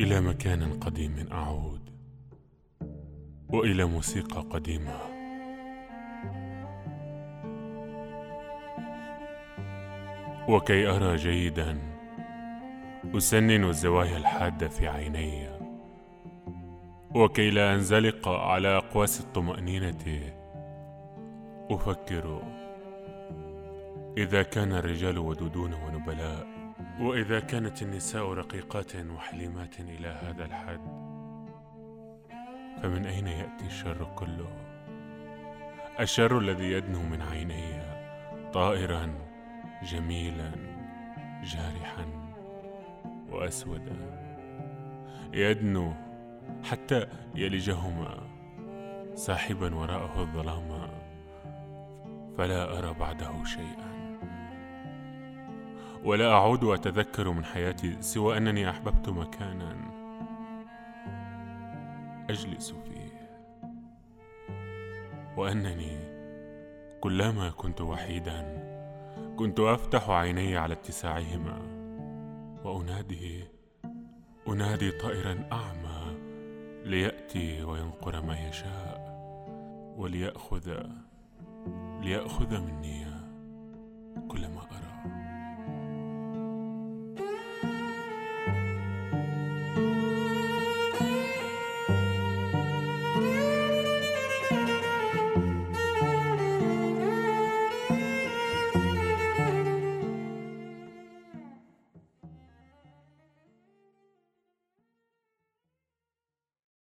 إلى مكان قديم أعود وإلى موسيقى قديمة. وكي أرى جيدا أسنن الزوايا الحادة في عيني. وكي لا أنزلق على أقواس الطمأنينة أفكر إذا كان الرجال ودودون ونبلاء. وإذا كانت النساء رقيقات وحليمات إلى هذا الحد فمن أين يأتي الشر كله؟ الشر الذي يدنو من عيني طائرا جميلا جارحا وأسودا. يدنو حتى يلجهما ساحبا وراءه الظلام فلا أرى بعده شيئا. ولا أعود اتذكر من حياتي سوى أنني أحببت مكانا أجلس فيه. وأنني كلما كنت وحيدا كنت أفتح عيني على اتساعهما وأنادي أنادي طائرا أعمى ليأتي وينقر ما يشاء وليأخذ ليأخذ مني كل ما أرى.